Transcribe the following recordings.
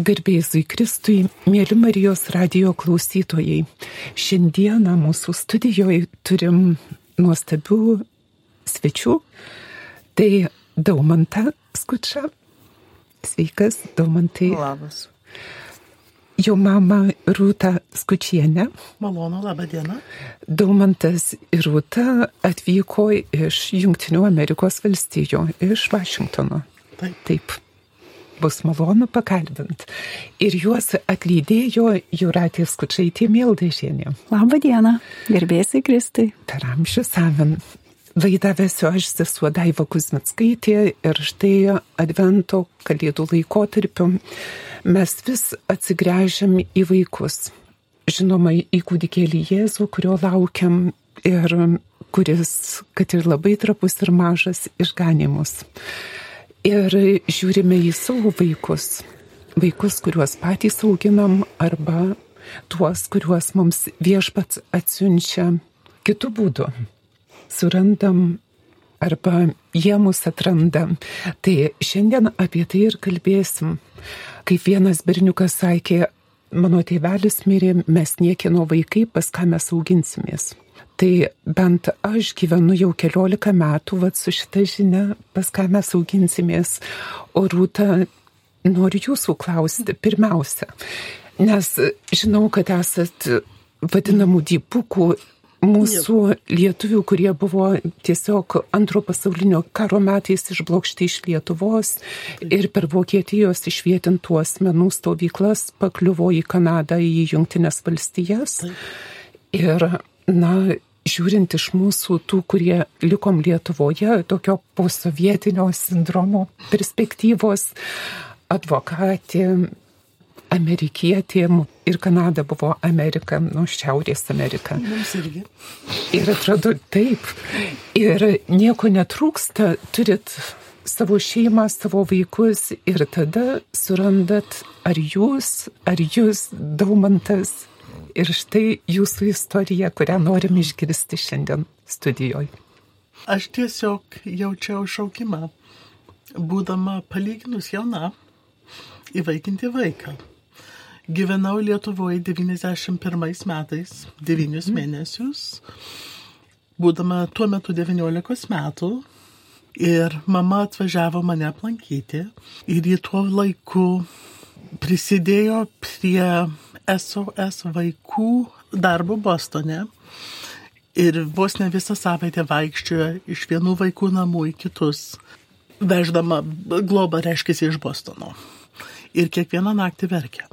Garbėzui Kristui, mėly Marijos radio klausytojai. Šiandieną mūsų studijoje turim nuostabių svečių. Tai Daumanta Skučia. Sveikas, Daumantai. Labas. Jo mama Rūta Skučienė. Malonu, laba diena. Daumantas ir Rūta atvyko iš Junktinių Amerikos valstijų, iš Vašingtono. Taip. Taip bus malonu pakalbint. Ir juos atlydėjo Juratė Skučiaitė Mildažienė. Labą dieną, gerbėsi Kristai. Per amžių savin. Laidą vesiu aš sesuo Daiva Kuzmitskaitė ir štai Advento kalėdų laikotarpiu mes vis atsigręžiam į vaikus. Žinoma, į kūdikėlį Jėzų, kurio laukiam ir kuris, kad ir labai trapus ir mažas, išganimus ir žiūrime į savo vaikus. Vaikus, kuriuos patys auginam arba tuos, kuriuos mums viešpats atsiunčia kitų būdų. Surandam arba jie mus atranda. Tai šiandien apie tai ir kalbėsim. Kaip vienas berniukas sakė, mano tėvelis mirė, mes niekino vaikai, pas ką mes auginsimės. Tai bent aš gyvenu jau keliolika metų, vad su šita žinia, pas ką mes auginsimės. O rūta, noriu jūsų klausti pirmiausia, nes žinau, kad esat vadinamų dypukų mūsų lietuvių, kurie buvo tiesiog antro pasaulinio karo metais išblokšti iš Lietuvos ir per Vokietijos išvietintų asmenų stovyklas pakliuvo į Kanadą, į Junktinės valstijas. Ir, na, žiūrint iš mūsų tų, kurie likom Lietuvoje, tokio posovietinio sindromo perspektyvos, advokatė, amerikietė ir Kanada buvo Amerika, nu, Šiaurės Amerika. Mums irgi. Ir atrodo taip. Ir nieko netrūksta, turit savo šeimą, savo vaikus ir tada surandat, ar jūs, ar jūs, daumantas, Ir štai jūsų istorija, kurią norim išgirsti šiandien studijoje. Aš tiesiog jaučiau šaukimą, būdama palyginus jauna, įvaikinti vaiką. Gyvenau Lietuvoje 91 metais, 9 mėnesius, būdama tuo metu 19 metų. Ir mama atvažiavo mane aplankyti ir į tuo laiku prisidėjo prie SOS vaikų darbo Bostone. Ir vos ne visą savaitę vaikščiojo iš vienų vaikų namų į kitus, veždama globą, reiškia, iš Bostono. Ir kiekvieną naktį verkė.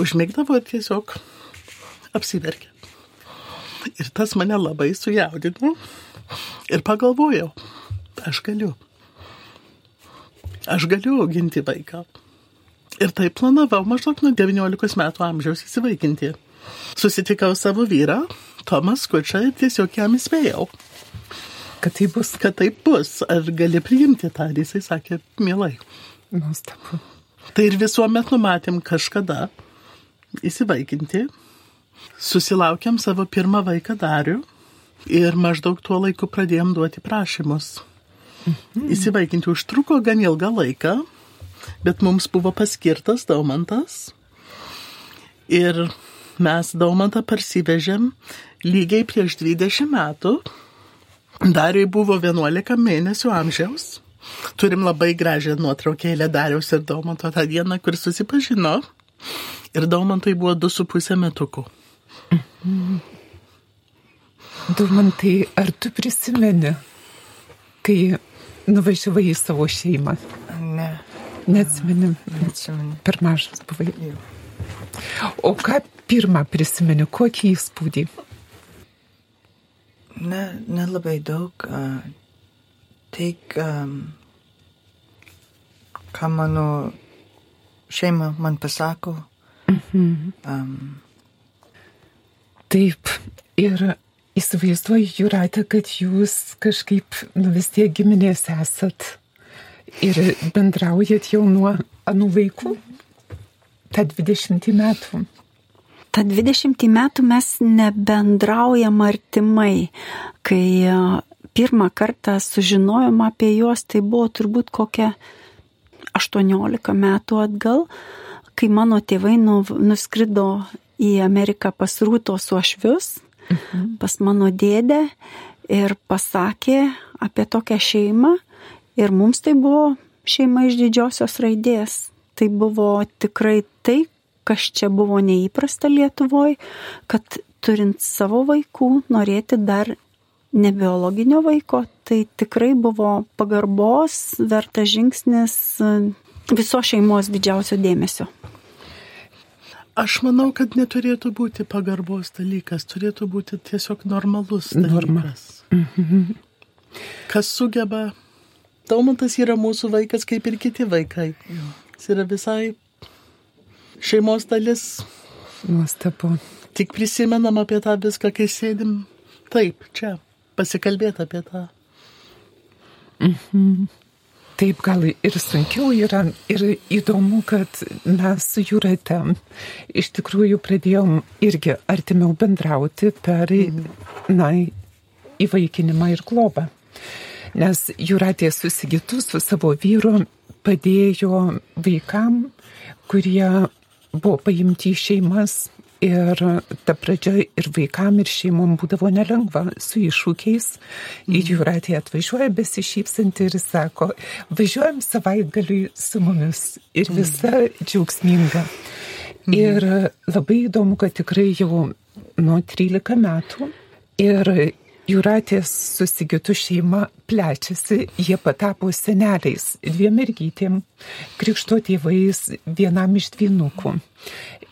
Užmigdavo ir tiesiog apsiverkė. Ir tas mane labai sujaudino. Ir pagalvojau, aš galiu. Aš galiu auginti vaiką. Ir taip planavau maždaug nuo 19 metų amžiaus įsivaikinti. Susitikau savo vyrą, Tomas Kučą, ir tiesiog jam įspėjau. Kad tai bus. Kad taip bus. Ar gali priimti tą? Ir jisai sakė, mielai. Nuostabu. Tai ir visuomet numatėm kažkada įsivaikinti. Susilaukėm savo pirmą vaiką darių ir maždaug tuo laiku pradėjom duoti prašymus. Mhm. Įsivaikinti užtruko gan ilgą laiką, bet mums buvo paskirtas Daumantas. Ir mes Daumantą parsivežėm lygiai prieš 20 metų. Dariui buvo 11 mėnesių amžiaus. Turim labai gražią nuotraukėlę Dariaus ir Daumanto tą dieną, kur susipažino. Ir Daumantui buvo 2,5 metukų. Daumantai, ar tu prisimeni, kai nuvažiavai į savo šeimą? Ne. Neatsimenim. Neatsimenu. Per mažas buvai. Jau. O ką pirmą prisimeni, kokį įspūdį? Ne, nelabai daug. Tik, ką mano šeima man pasako. Um, Taip. Ir įsivaizduoju, Juratė, kad jūs kažkaip, nu vis tiek giminės esat. Ir bendraujat jau nuo anų vaikų? Ta 20 metų. Ta 20 metų mes nebendraujam artimai. Kai a, pirmą kartą sužinojom apie juos, tai buvo turbūt kokia 18 metų atgal, kai mano tėvai nu, nuskrido į Ameriką pas Rūtos uošvius, mhm. pas mano dėdę ir pasakė apie tokią šeimą. Ir mums tai buvo šeima iš didžiosios raidės. Tai buvo tikrai tai, kas čia buvo neįprasta Lietuvoje, kad turint savo vaikų, norėti dar ne biologinio vaiko, tai tikrai buvo pagarbos, vertas žingsnis viso šeimos didžiausio dėmesio. Aš manau, kad neturėtų būti pagarbos dalykas, turėtų būti tiesiog normalus dalykas. Norma. Mhm. Kas sugeba, Taumantas yra mūsų vaikas kaip ir kiti vaikai. Jis yra visai šeimos dalis. Nuostabu. Tik prisimenam apie tą viską, kai sėdim taip, čia, pasikalbėti apie tą. Mhm. Taip, gal ir sunkiau yra ir įdomu, kad mes su Jūrate iš tikrųjų pradėjom irgi artimiau bendrauti per, na, įvaikinimą ir globą. Nes Jūratė susigytų su savo vyru padėjo vaikam, kurie buvo paimti į šeimas Ir ta pradžia ir vaikam, ir šeimom būdavo nelengva su iššūkiais. Ir jūratė atvažiuoja besišypsanti ir sako, važiuojam savaitgaliui su mumis. Ir mhm. visa džiaugsminga. Mm. Ir labai įdomu, kad tikrai jau nuo 13 metų. Ir Jūratės susigytų šeima plečiasi, jie patapo seneliais, dviem mergytėm, krikšto tėvais, vienam iš dvynukų.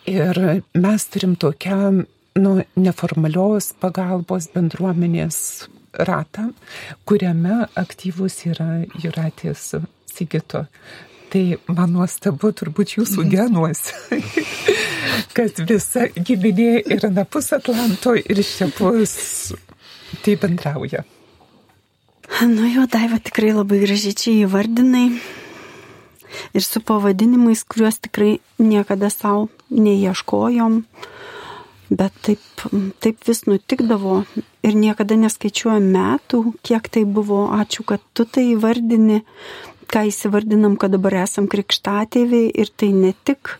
Ir mes turim tokią nu, neformalios pagalbos bendruomenės ratą, kuriame aktyvus yra Juratės Sigito. Tai man nuostabu turbūt jūsų mhm. genuose, kad visa giminė yra napus Atlanto ir šiapus tai bendrauja. Nu jo, Daiva tikrai labai gražiai čia įvardinai ir su pavadinimais, kuriuos tikrai niekada savo neieškojom, bet taip, taip vis nutikdavo ir niekada neskaičiuojam metų, kiek tai buvo. Ačiū, kad tu tai įvardini, ką įsivardinam, kad dabar esam krikštatėviai ir tai ne tik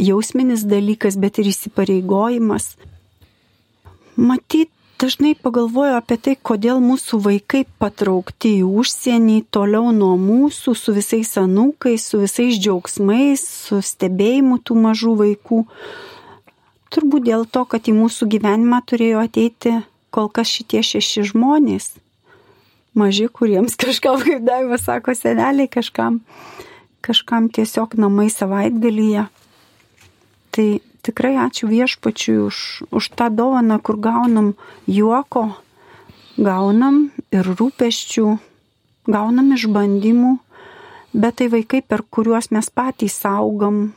jausminis dalykas, bet ir įsipareigojimas. Matyt, dažnai pagalvoju apie tai, kodėl mūsų vaikai patraukti į užsienį toliau nuo mūsų, su visais anūkais, su visais džiaugsmais, su stebėjimu tų mažų vaikų. Turbūt dėl to, kad į mūsų gyvenimą turėjo ateiti kol kas šitie šeši žmonės. Maži, kuriems kažkam, kaip Daiva sako, seneliai kažkam, kažkam tiesiog namai savaitgalyje. Tai tikrai ačiū viešpačiui už, už tą dovaną, kur gaunam juoko, gaunam ir rūpeščių, gaunam išbandymų, bet tai vaikai, per kuriuos mes patys augam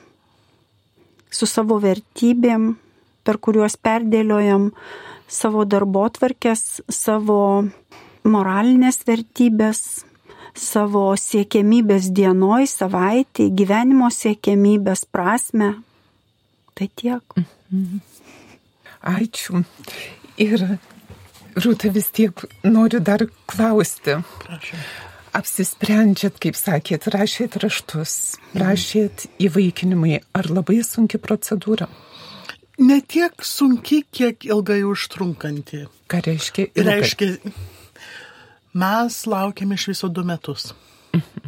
su savo vertybėm, per kuriuos perdėliojam savo darbo tvarkės, savo moralinės vertybės, savo siekiamybės dienoj, savaitėj, gyvenimo siekiamybės prasme, Tai tiek. Mhm. Ačiū. Ir Rūta vis tiek noriu dar klausti. Prašau. Apsisprendžiat, kaip sakėt, rašėt raštus, rašėt įvaikinimai. Ar labai sunki procedūra? Ne tiek sunki, kiek ilgai užtrunkanti. Ką reiškia? Ilgai? Reiškia, mes laukiam iš viso du metus. Mhm.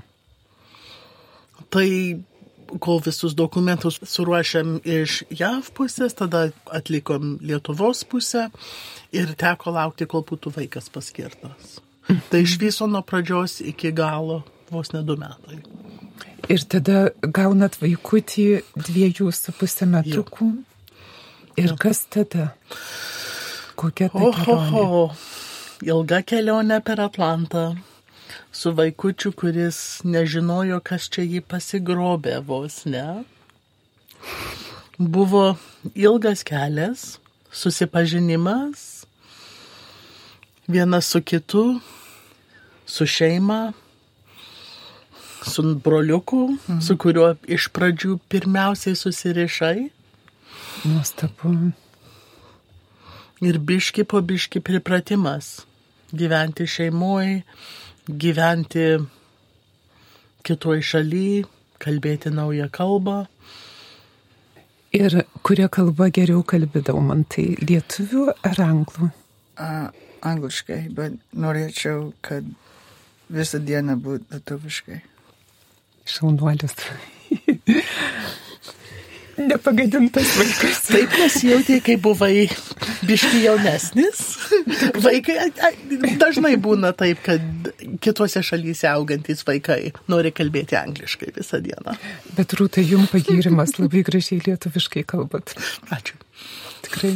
Tai kol visus dokumentus suruošėm iš JAV pusės, tada atlikom Lietuvos pusę ir teko laukti, kol būtų vaikas paskirtas. Tai iš viso nuo pradžios iki galo vos ne du metai. Ir tada gaunat vaikutį dviejų su pusę metukų. Ir jo. kas tada? Kokia tai? Oho, oho, ilga kelionė per Atlantą su vaikučiu, kuris nežinojo, kas čia jį pasigrobė vos, ne? Buvo ilgas kelias, susipažinimas, vienas su kitu, su šeima, su broliuku, mhm. su kuriuo iš pradžių pirmiausiai susirišai. Nuostabu. Ir biški po biški pripratimas gyventi šeimoje gyventi kitoj šaly, kalbėti naują kalbą. Ir kuria kalba geriau kalbėdavau man, tai lietuvių ar anglų? Uh, angliškai, bet norėčiau, kad visą dieną būtų lietuviškai. Šaunuolis. Nepagadintas vaikas. Taip nesijauti, kai buvai biški jaunesnis. Vaikai dažnai būna taip, kad kitose šalyse augantis vaikai nori kalbėti angliškai visą dieną. Bet rūtai, jums pagirimas labai gražiai lietuviškai kalbat. Ačiū. Tikrai.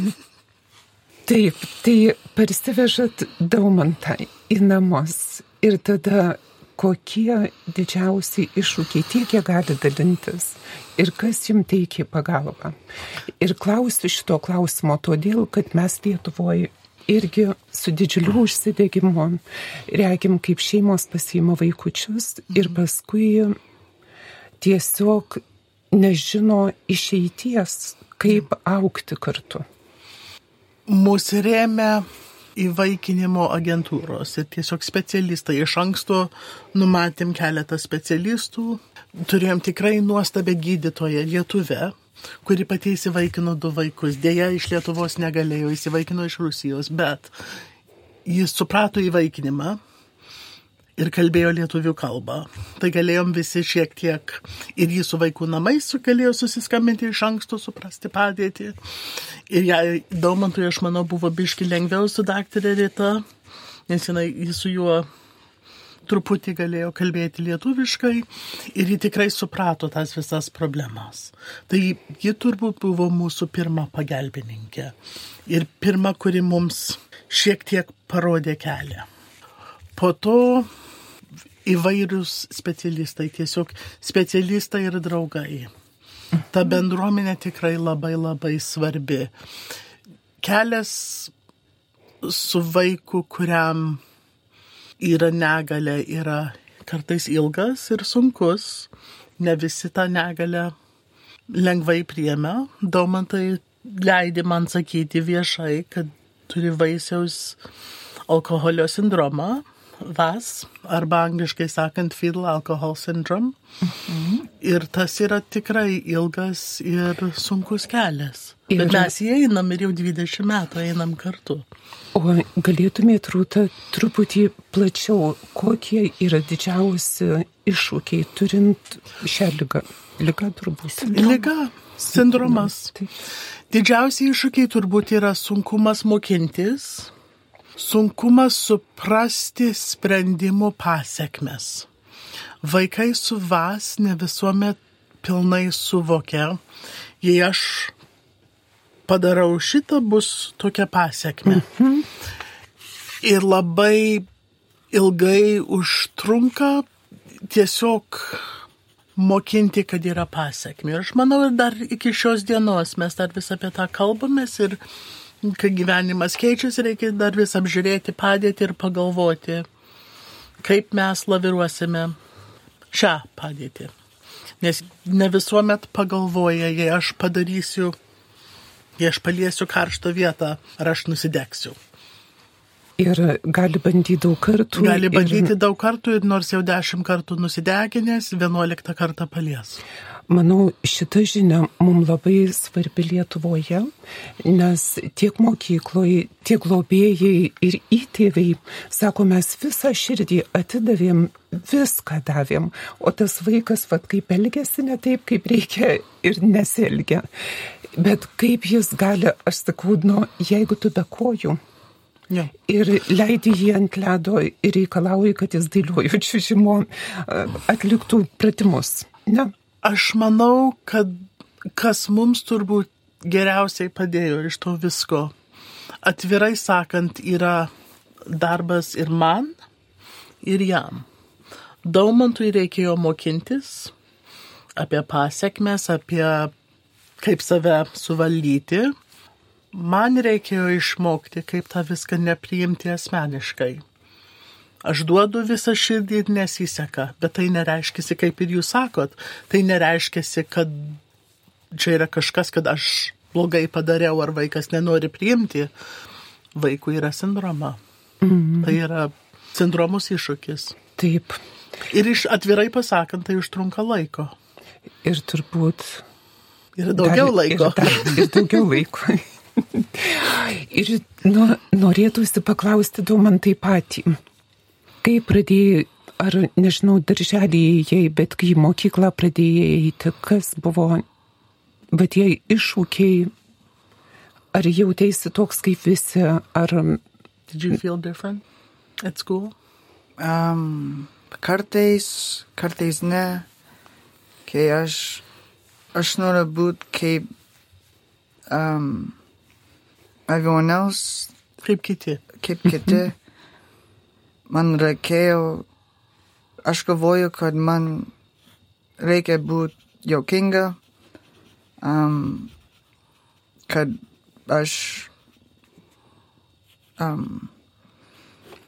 Taip, tai parsivežat daumantą į namus ir tada kokie didžiausi iššūkiai tiek, kiek gali dalintis ir kas jums teikia pagalbą. Ir klausiu šito klausimo todėl, kad mes Lietuvoje irgi su didžiuliu užsidegimu regim, kaip šeimos pasiima vaikučius ir paskui tiesiog nežino išeities, kaip aukti kartu. Mūsų rėmė įvaikinimo agentūros ir tiesiog specialistai. Iš anksto numatėm keletą specialistų, turėjom tikrai nuostabę gydytoją lietuvę, kuri pati įsivaikino du vaikus. Deja, iš Lietuvos negalėjo, įsivaikino iš Rusijos, bet jis suprato įvaikinimą ir kalbėjo lietuvių kalbą. Tai galėjom visi šiek tiek ir jį su vaikų namais galėjo susiskambinti iš anksto, suprasti padėtį. Ir jai Daumantui, aš manau, buvo biški lengviau su daktarė Rita, nes jinai su juo truputį galėjo kalbėti lietuviškai ir ji tikrai suprato tas visas problemas. Tai ji turbūt buvo mūsų pirma pagalbininkė ir pirma, kuri mums šiek tiek parodė kelią. Po to įvairius specialistai, tiesiog specialistai ir draugai. Ta bendruomenė tikrai labai labai svarbi. Kelias su vaiku, kuriam yra negalė, yra kartais ilgas ir sunkus. Ne visi tą negalę lengvai priemė. Daumantai leidė man sakyti viešai, kad turi vaisiaus alkoholio sindromą VAS, arba angliškai sakant fetal alcohol syndrome. Mhm. Ir tas yra tikrai ilgas ir sunkus kelias. Ir... Bet mes jį einam ir jau 20 metų einam kartu. O galėtumėt, Rūta, truputį plačiau, kokie yra didžiausi iššūkiai turint šią lygą? Liga turbūt. Liga, sindromas. Didžiausi iššūkiai turbūt yra sunkumas mokintis, sunkumas suprasti sprendimų pasiekmes. Vaikai su vas ne visuomet pilnai suvokia, jei aš padarau šitą, bus tokia pasiekme. Mhm. Ir labai ilgai užtrunka tiesiog mokinti, kad yra pasiekmi. Ir aš manau, ir dar iki šios dienos mes dar vis apie tą kalbamės ir kai gyvenimas keičiasi, reikia dar vis apžiūrėti padėtį ir pagalvoti, kaip mes laviruosime šią padėtį. Nes ne visuomet pagalvoja, jei aš padarysiu, jei aš paliesiu karštą vietą, ar aš nusidegsiu. Ir gali bandyti daug kartų. Gali bandyti ir... daug kartų ir nors jau dešimt kartų nusideginęs, vienuoliktą kartą palies. Manau, šita žinia mums labai svarbi Lietuvoje, nes tiek mokykloje, tiek globėjai ir įtėviai, sako, mes visą širdį atidavėm, viską davėm, o tas vaikas, vad kaip elgesi, ne taip, kaip reikia ir nesielgia. Bet kaip jis gali, aš sakau, nu, jeigu tu be kojų. Ja. Ir leidi jį ant ledo ir reikalauji, kad jis dailiuoju čiūžimo atliktų pratimus. Ne? Aš manau, kad kas mums turbūt geriausiai padėjo iš to visko, atvirai sakant, yra darbas ir man, ir jam. Daumantui reikėjo mokintis apie pasiekmes, apie kaip save suvaldyti. Man reikėjo išmokti, kaip tą viską nepriimti asmeniškai. Aš duodu visą širdį ir nesiseka, bet tai nereiškia, kaip ir jūs sakot, tai nereiškia, kad čia yra kažkas, kad aš blogai padariau ar vaikas nenori priimti. Vaikų yra sindroma. Mm. Tai yra sindromus iššūkis. Taip. Ir iš atvirai pasakant, tai užtrunka laiko. Ir turbūt. Ir daugiau dar, laiko. Ir, dar, ir daugiau laiko. ir nu, norėtųsi paklausti du man taip patį. Kai pradėjai, ar nežinau, darželį įėjai, bet kai į mokyklą pradėjai eiti, kas buvo, bet jie iššūkiai, ar jautėsi toks kaip visi, ar... Did you feel different at school? Um, kartais, kartais ne, kai aš, aš noriu būti kaip um, everyone else. Kaip kiti. Kaip kiti. man reikėjo, aš galvoju, kad man reikia būti jokinga, um, kad aš. Um,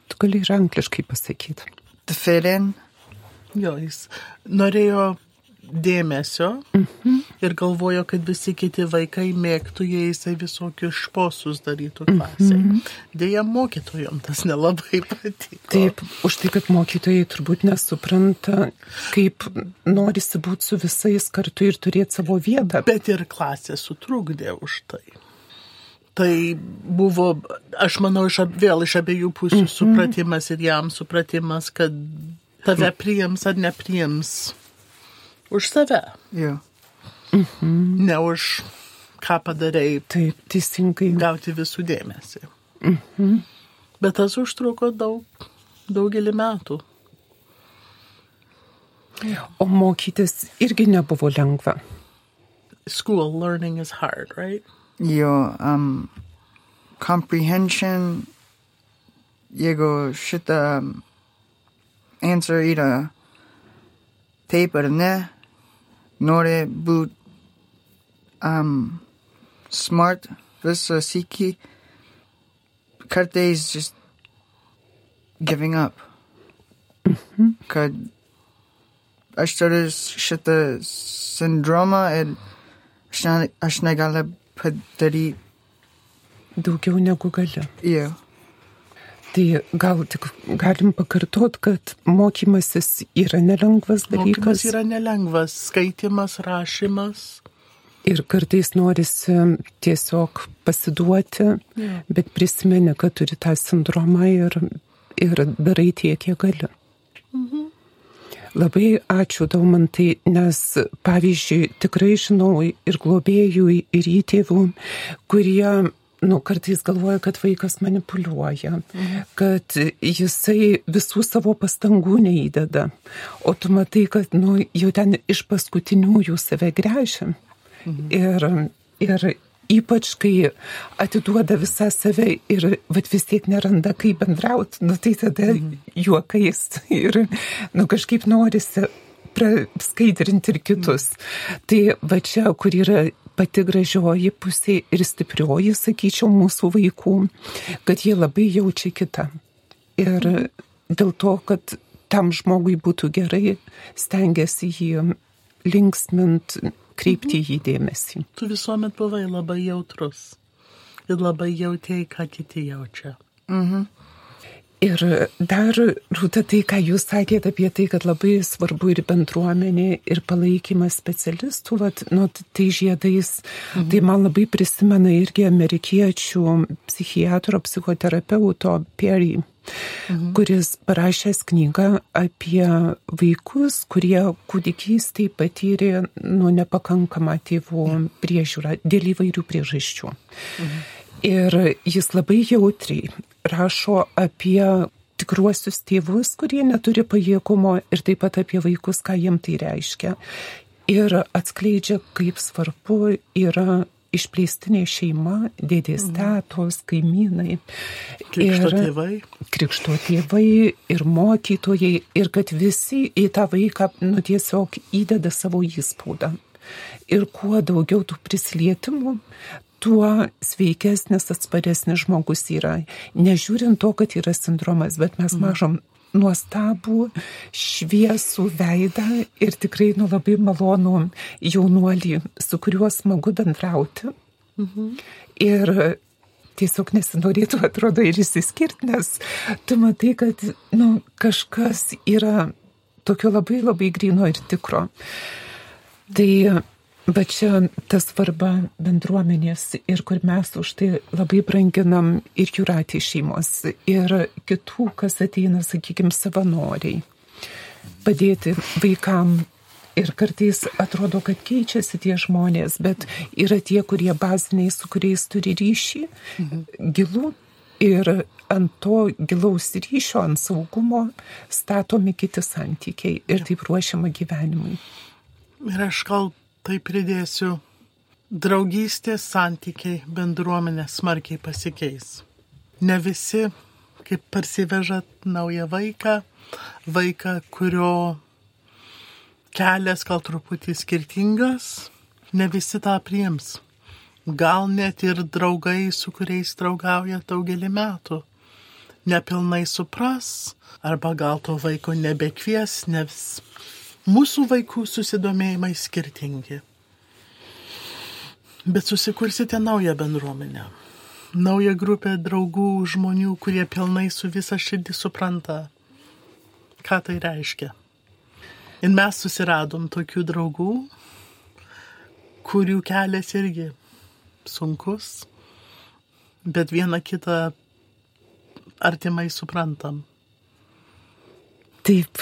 tu gali ir angliškai pasakyti. To fit in. Jo, jis norėjo dėmesio mhm. Ir galvojo, kad visi kiti vaikai mėgtų, jei jisai visokius šposus darytų. Mhm. Deja, mokytojom tas nelabai patiko. Taip, už tai, kad mokytojai turbūt nesupranta, kaip norisi būti su visais kartu ir turėti savo vietą. Bet ir klasė sutrukdė už tai. Tai buvo, aš manau, iš, vėl iš abiejų pusių mhm. supratimas ir jam supratimas, kad tave priims ar nepriims už save. Jo. Mhm. Ne už ką padarėjai. Taip, teisingai. Gauti visų dėmesį. Mhm. Bet tas užtruko daug, daugelį metų. O mokytis irgi nebuvo lengva. School learning is hard, right? Jo, um, comprehension, jeigu šitą answer yra taip ar ne, nori būt um, smart visą sykį, kartais just giving up. -hmm. Kad aš turiu šitą sindromą ir aš, ne, aš negaliu padaryti daugiau negu gali. Yeah. Tai gal tik galim pakartot, kad mokymasis yra nelengvas dalykas. Mokymas yra nelengvas, skaitimas, rašymas. Ir kartais norisi tiesiog pasiduoti, ja. bet prisimeni, kad turi tą sindromą ir, ir darai tiek, kiek gali. Mhm. Labai ačiū Daumantai, nes pavyzdžiui, tikrai žinau ir globėjų, ir įtėvų, kurie nu, kartais galvoja, kad vaikas manipuliuoja, mhm. kad jisai visų savo pastangų neįdeda, o tu matai, kad nu, jau ten iš paskutiniųjų save grėžia. Mhm. Ir, ir ypač, kai atiduoda visą save ir vat, vis tiek neranda, kaip bendrauti, nu, tai tada mhm. juokais ir nu, kažkaip norisi praskaidrinti ir kitus. Tai va čia, kur yra pati gražioji pusė ir stiprioji, sakyčiau, mūsų vaikų, kad jie labai jaučia kitą. Ir dėl to, kad tam žmogui būtų gerai, stengiasi jį linksmint, kreipti mhm. jį dėmesį. Tu visuomet buvai labai jautrus ir labai jautėjai, ką kiti jaučia. Mhm. Ir dar, Rūta, tai, ką jūs sakėte apie tai, kad labai svarbu ir bendruomenė, ir palaikymas specialistų, vat, nu, tai žiedais, mhm. tai man labai prisimena irgi amerikiečių psichiatro, psichoterapeuto Perry. Mhm. kuris parašęs knygą apie vaikus, kurie kūdikystėje patyrė nu, nepakankamą tėvų priežiūrą dėl įvairių priežasčių. Mhm. Ir jis labai jautriai rašo apie tikruosius tėvus, kurie neturi pajėgumo ir taip pat apie vaikus, ką jiem tai reiškia. Ir atskleidžia, kaip svarbu yra išplėstinė šeima, dėdės mhm. tetos, kaimynai. Krikšto ir tėvai. Krikšto tėvai ir mokytojai. Ir kad visi į tą vaiką nu, tiesiog įdeda savo įspūdą. Ir kuo daugiau tų prisilietimų, tuo sveikesnis, atsparesnis žmogus yra. Nežiūrint to, kad yra sindromas, bet mes mhm. mažom nuostabų, šviesų veidą ir tikrai nu labai malonų jaunuolį, su kuriuo smagu bendrauti. Mhm. Ir tiesiog nesinorėtų, atrodo, ir įsiskirti, nes tu matai, kad nu, kažkas yra tokio labai labai grino ir tikro. Tai Bet čia ta svarba bendruomenės ir kur mes už tai labai branginam ir jūratį šeimos, ir kitų, kas ateina, sakykime, savanoriai. Padėti vaikam. Ir kartais atrodo, kad keičiasi tie žmonės, bet yra tie, kurie baziniai, su kuriais turi ryšį, mhm. gilų. Ir ant to gilaus ryšio, ant saugumo statomi kiti santykiai ir taip ruošiama gyvenimui. Ir aš gal tai pridėsiu, draugystės santykiai bendruomenė smarkiai pasikeis. Ne visi, kaip parsivežat naują vaiką, vaiką, kurio kelias gal truputį skirtingas, ne visi tą priims. Gal net ir draugai, su kuriais draugauja daugelį metų, nepilnai supras, arba gal to vaiko nebekvies, nes Mūsų vaikų susidomėjimai skirtingi. Bet susikursite naują bendruomenę. Naują grupę draugų, žmonių, kurie pilnai su visa širdį supranta, ką tai reiškia. Ir mes susiradom tokių draugų, kurių kelias irgi sunkus, bet vieną kitą artimai suprantam. Taip,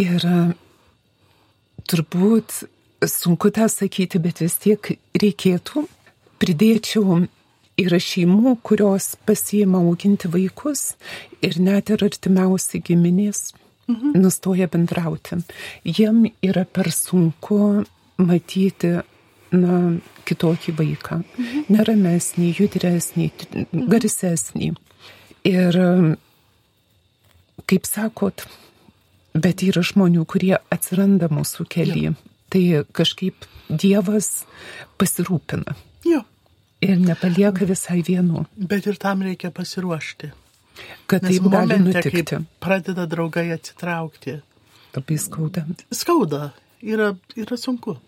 ir turbūt sunku tą sakyti, bet vis tiek reikėtų. Pridėčiau yra šeimų, kurios pasiema auginti vaikus ir net ir artimiausi giminės mhm. nustoja bendrauti. Jiem yra per sunku matyti na, kitokį vaiką. Mhm. Neramesnį, judresnį, mhm. garsesnį. Ir kaip sakot, Bet yra žmonių, kurie atsiranda mūsų kelyje. Tai kažkaip Dievas pasirūpina. Jo. Ir nepalieka visai vienu. Bet ir tam reikia pasiruošti. Kad Nes taip gali nutikti. Pradeda draugai atsitraukti. Labai skauda. Skauda. Yra, yra sunku.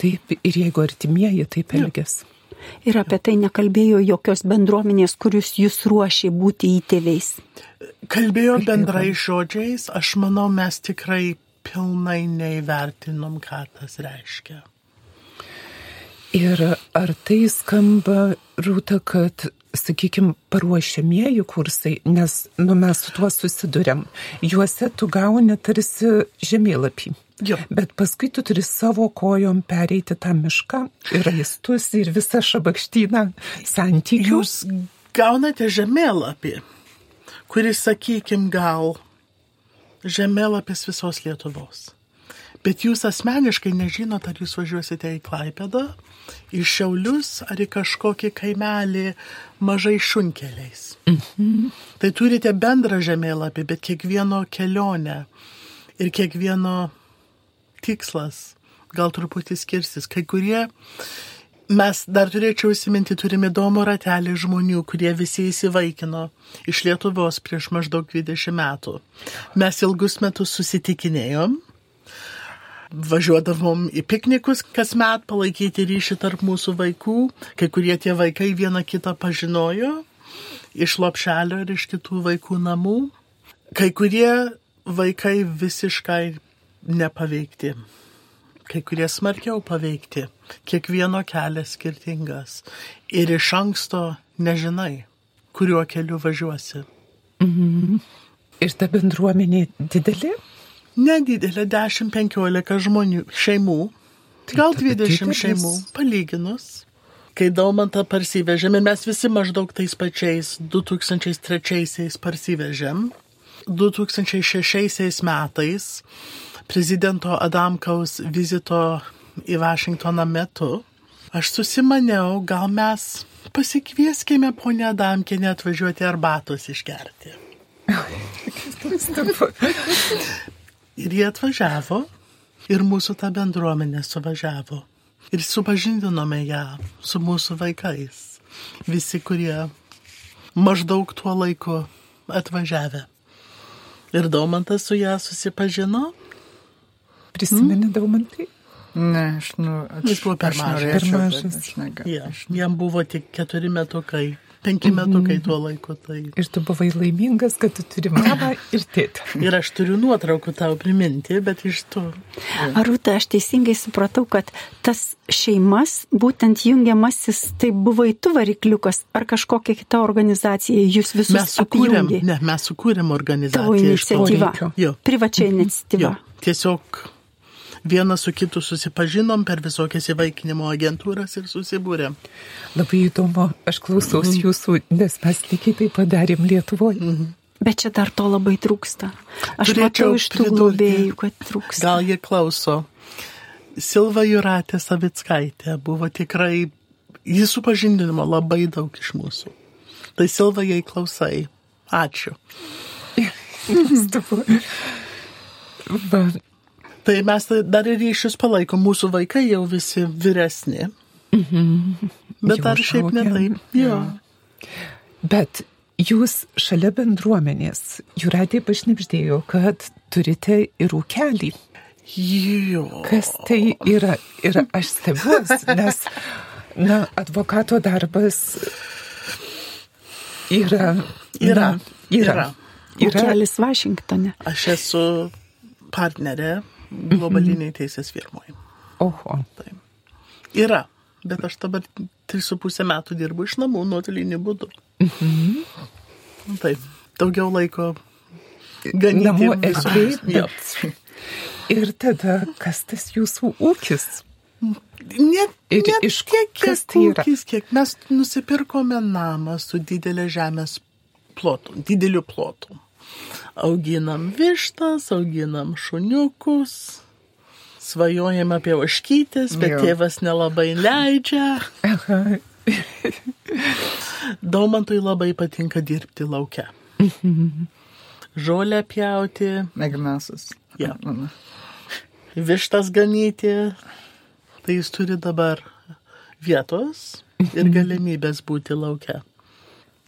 Taip, ir jeigu artimieji taip elgesi. Ir apie tai nekalbėjo jokios bendruomenės, kurius jūs ruošė būti įtėviais. Kalbėjo bendrai žodžiais, aš manau, mes tikrai pilnai neįvertinom, ką tas reiškia. Ir ar tai skamba, Rūta, kad, sakykime, paruošiamieji kursai, nes nu, mes su tuo susidurėm, juose tu gauni tarsi žemėlapį. Jo. Bet paskui tu turi savo kojom pereiti tą mišką ir raistus ir visą šabakštyną santykių. Jūs gaunate žemėlapį kuris, sakykim, gal žemėlapis visos Lietuvos. Bet jūs asmeniškai nežinot, ar jūs važiuosite į Klaipedą, į Šiaulius ar į kažkokį kaimelį mažai šunkeliais. Mhm. Tai turite bendrą žemėlapį, bet kiekvieno kelionę ir kiekvieno tikslas gal truputį skirsis. Kai kurie Mes dar turėčiau įsiminti, turime įdomų ratelį žmonių, kurie visi įsivaikino iš Lietuvos prieš maždaug 20 metų. Mes ilgus metus susitikinėjom, važiuodavom į piknikus kasmet palaikyti ryšį tarp mūsų vaikų, kai kurie tie vaikai vieną kitą pažinojo iš lopšelio ir iš kitų vaikų namų, kai kurie vaikai visiškai nepaveikti kai kurie smarkiau paveikti. Kiekvieno kelias skirtingas. Ir iš anksto nežinai, kuriuo keliu važiuosi. Mhm. Ir ta bendruomenė didelė? Nedidelė, 10-15 žmonių, šeimų. Gal 20 šeimų, palyginus. Kai Daumantą parsivežėm ir mes visi maždaug tais pačiais 2003 parsivežėm, 2006 metais prezidento Adamkaus vizito į Vašingtoną metu, aš susimaniau, gal mes pasikvieskime ponę Adamkinę atvažiuoti arbatos išgerti. ir jie atvažiavo, ir mūsų ta bendruomenė suvažiavo. Ir supažindinome ją su mūsų vaikais. Visi, kurie maždaug tuo laiku atvažiavę. Ir Daumantas su ją susipažino Prisimeni mm? daumantai? Ne, aš, nu, aš, Jis buvo per mažas. Per mažas. Ja, jam buvo tik keturi metukai. Penki metukai tuo laiku. Tai. Ir tu buvai laimingas, kad tu turi mamą ir tėtį. Ir aš turiu nuotraukų tau priminti, bet iš to. Arūta, aš teisingai supratau, kad tas šeimas, būtent jungiamasis, tai buvo į tu varikliukas ar kažkokia kita organizacija, jūs visus Mes sukūrėm, apjungė. ne, mes sukūrėm organizaciją. Tavo iš to- iniciatyva. Privačia iniciatyva. Jo, tiesiog vienas su kitu susipažinom per visokias įvaikinimo agentūras ir susibūrėm. Labai įdomu, aš klausaus jūsų, nes mes lygiai taip padarėm Lietuvoje. Bet čia dar to labai trūksta. Aš Turėčiau matau iš tų globėjų, kad trūksta. Gal jie klauso. Silva Juratė Savickaitė buvo tikrai, jis supažindinimo labai daug iš mūsų. Tai Silva, jei klausai, ačiū. Va, Tai mes dar ir ryšius palaikom, mūsų vaikai jau visi vyresni. Bet Jau dar šiaip ne užaugę. taip. Jo. Bet jūs šalia bendruomenės, Juratė pašnipždėjo, kad turite ir ūkelį. Jo. Kas tai yra? Ir aš stebiuosi, nes, na, advokato darbas yra. Yra. Na, yra. Yra. yra. Kelis Vašingtone. Aš esu partnerė globaliniai teisės firmoje. Oho. Tai yra, bet aš dabar 3,5 metų dirbu iš namų nuotoliniu būdu. Mhm. Taip, daugiau laiko Namų visus- erdvėj, Jo. bet. Ir tada, kas tas jūsų ūkis? Net, Ir net iš kiek, kiek, tai yra? ūkis, kiek mes nusipirkome namą su didelė žemės plotu, dideliu plotu. Auginam vištas, auginam šuniukus, svajojam apie oškytis, bet Jo. tėvas nelabai leidžia. Daumantui labai patinka dirbti laukia. Žolę pjauti, Mėgamiausias. Jo. Mano. vištas ganyti. Tai jis turi dabar vietos ir galimybės būti laukia.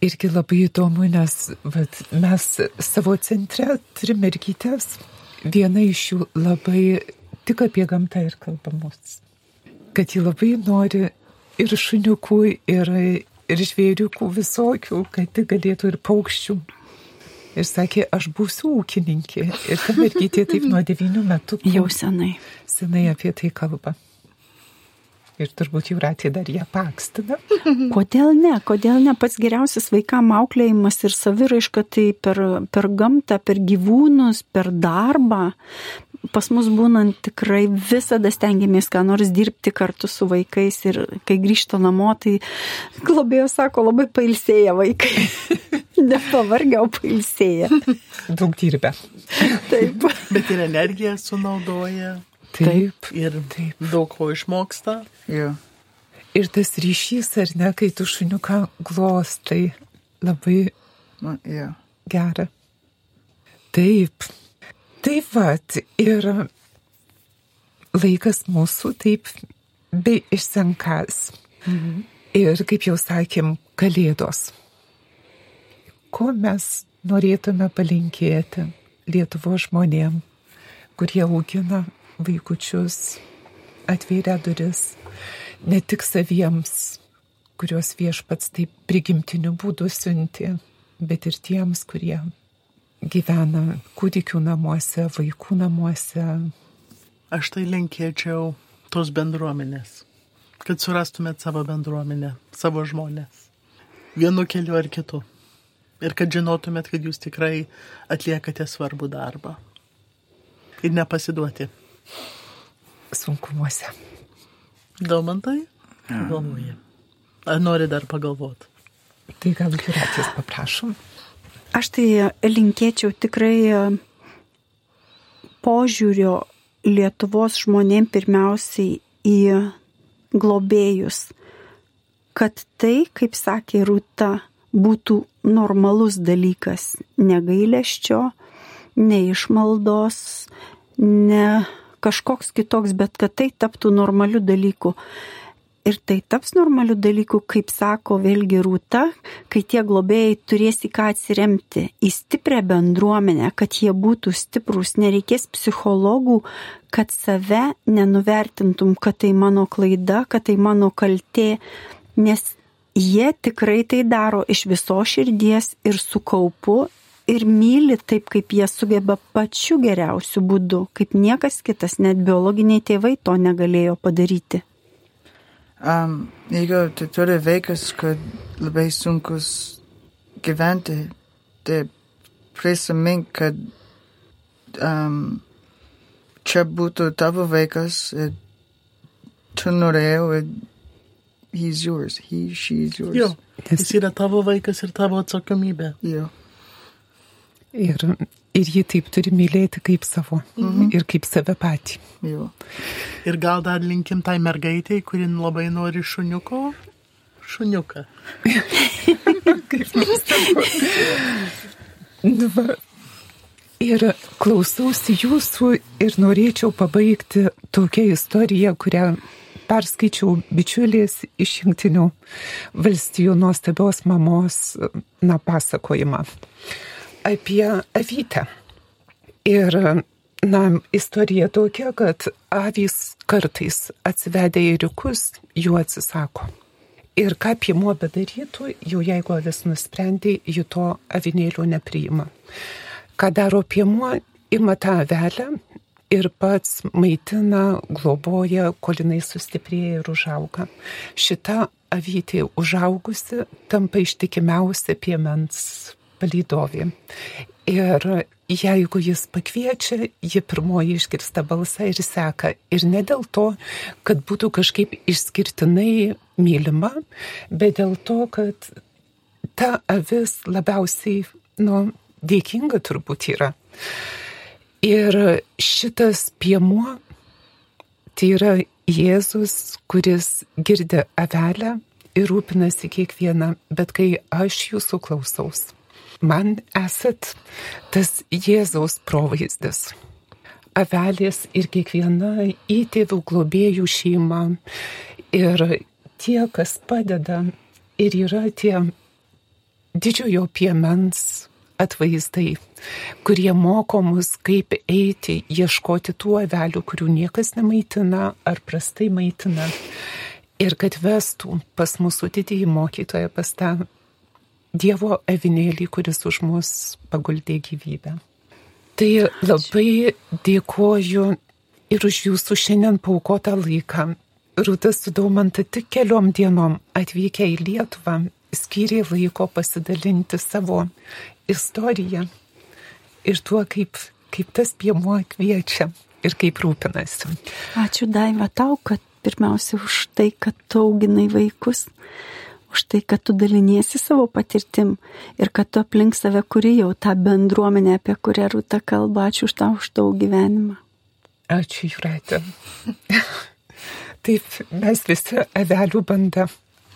Irgi labai įdomu, nes vat, mes savo centre turime mergytės. Viena iš jų labai tik apie gamtą ir kalbamos. Kad ji labai nori ir šuniukų, ir, ir žvėriukų visokių, kad tik galėtų ir paukščių. Ir sakė, aš būsiu ūkininkė. Ir ta mergytė taip nuo devynių metų Jau senai. senai apie tai kalba. Ir turbūt jau ratė dar ją pakstina. Kodėl ne? Kodėl ne? Pats geriausias vaikam auklėjimas ir saviraiška tai per, per gamtą, per gyvūnus, per darbą. Pas mus būnant tikrai visada stengiamės ką nors dirbti kartu su vaikais ir kai grįžta namo, tai globėjos sako, labai pailsėję vaikai. Nepavargę, o pailsėję. Daug dirbę. Taip. Bet ir energiją sunaudoja Taip. ir Taip. daug ko išmoksta. Jo. Ir tas ryšys, ar ne, kai tu šuniuką glostai, labai Man, jo. gera. Taip. Taip pat ir laikas mūsų taip bei išsenkas. Mhm. Ir kaip jau sakėm, kalėdos. Ko mes norėtume palinkėti Lietuvo žmonėm, kurie augina vaikučius, atvėrė duris ne tik saviems, kuriuos viešpats taip prigimtiniu būdu siunti, bet ir tiems, kurie gyvena kūdikių namuose, vaikų namuose. Aš tai linkėčiau tos bendruomenės, kad surastumėt savo bendruomenę, savo žmonės. Vienu keliu ar kitu. Ir kad žinotumėt, kad jūs tikrai atliekate svarbų darbą. Ir nepasiduoti. Sunkumuose. Daumantai? Galvoja. Ar nori dar pagalvoti? Tai gal Juratės paprašom. Aš tai linkėčiau tikrai e, požiūrio Lietuvos žmonėm pirmiausiai į globėjus, kad tai, kaip sakė Rūta, būtų normalus dalykas, negailėščio, neišmaldos, ne kažkoks kitoks, bet kad tai taptų normaliu dalyku. Ir tai taps normaliu dalyku, kaip sako vėlgi Rūta, kai tie globėjai turės į ką atsiremti, į stiprią bendruomenę, kad jie būtų stiprus, nereikės psichologų, kad save nenuvertintum, kad tai mano klaida, kad tai mano kaltė, nes jie tikrai tai daro iš viso širdies ir su kaupu ir myli taip, kaip jie sugeba pačiu geriausiu būdu, kaip niekas kitas, net biologiniai tėvai to negalėjo padaryti. Um, jeigu tu turi vaikas, kad labai sunkus gyventi, tai prisimink, kad um, čia būtų tavo vaikas tu norėjau ir he's yours, he, she's yours. Jo, jis yra tavo vaikas ir tavo atsakomybė. Jo. Ir, ir jį taip turi mylėti kaip savo mhm. ir kaip save patį. Jo. Ir gal dar linkim tai mergaitėjai, kuri labai nori šuniuko, šuniuką. Nu va. Ir klausausi jūsų ir norėčiau pabaigti tokią istoriją, kurią perskaičiau bičiulės iš jungtinių valstijų nuostabios mamos na, pasakojimą apie avytę. Ir, na, istorija tokia, kad avys kartais atsivedę į rikus, jų atsisako. Ir ką piemuo bedarytų, jau jeigu avis nusprendė, jų to avinėlio nepriima. Ką daro piemuo, ima tą avelę ir pats maitina, globoja, kol jinai sustiprėja ir užauga. Šita avytė užaugusi tampa ištikimiausia piemens palydovė. Ir jeigu jis pakviečia, ji pirmoji išgirsta balsą ir seka. Ir ne dėl to, kad būtų kažkaip išskirtinai mylima, bet dėl to, kad ta avis labiausiai, nu, dėkinga turbūt yra. Ir šitas piemuo, tai yra Jėzus, kuris girdi avelę ir rūpinasi kiekvieną, bet kai aš jūsų klausaus, man esat tas Jėzaus provaizdis. Avelės ir kiekviena įtėvių globėjų šeima ir tie, kas padeda ir yra tie didžiojo piemens atvaizdai, kurie moko mus, kaip eiti, ieškoti tų avelių, kurių niekas nemaitina ar prastai maitina. Ir kad vestų pas mūsų didįjį mokytoją, pas tą Dievo avinėlį, kuris už mus paguldė gyvybę. Tai labai dėkoju ir už jūsų šiandien paukotą laiką. Rūtas su Daumanta tik keliom dienom atvykę į Lietuvą skyrė laiko pasidalinti savo istoriją ir tuo, kaip, kaip tas piemuo kviečia ir kaip rūpinasi. Ačiū Daiva tau, kad pirmiausia už tai, kad auginai vaikus, už tai, kad tu daliniesi savo patirtim ir kad tu aplink save kuri jau tą bendruomenę, apie kurią Rūta kalba. Ačiū už tau, už tavo gyvenimą. Ačiū, Juratė. Taip, mes visi avelių banda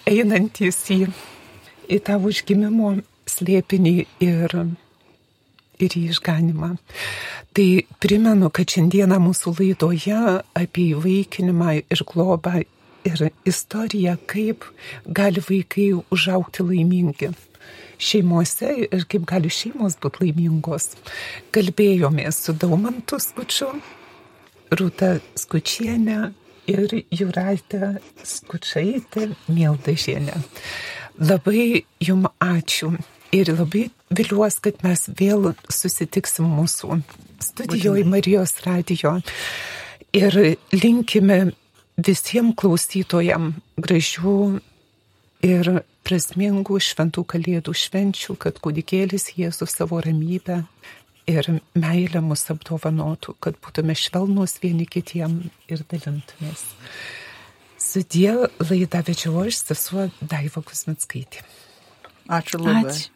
einantys į, į tą užgimimo slėpinį ir, ir į išganimą. Tai primenu, kad šiandieną mūsų laidoje apie įvaikinimą ir globą ir istoriją, kaip gali vaikai užaukti laimingi šeimose ir kaip gali šeimos būti laimingos. Kalbėjomės su Daumantu Skučiu, Rūta Skučienė ir Juraitė Skučiaitė Mieldažienė. Labai jum ačiū ir labai viliuosi, kad mes vėl susitiksim mūsų studijoje Marijos radijo ir linkime visiems klausytojams gražių ir prasmingų šventų kalėdų švenčių, kad kūdikėlis Jėzus savo ramybę ir meilę mus apdovanotų, kad būtume švelnus vieni kitiem ir dalintumės. Sudie laidą vedžiau aš, sesuo Daiva Kusmitskaitė. Ačiū labai. Ačiū.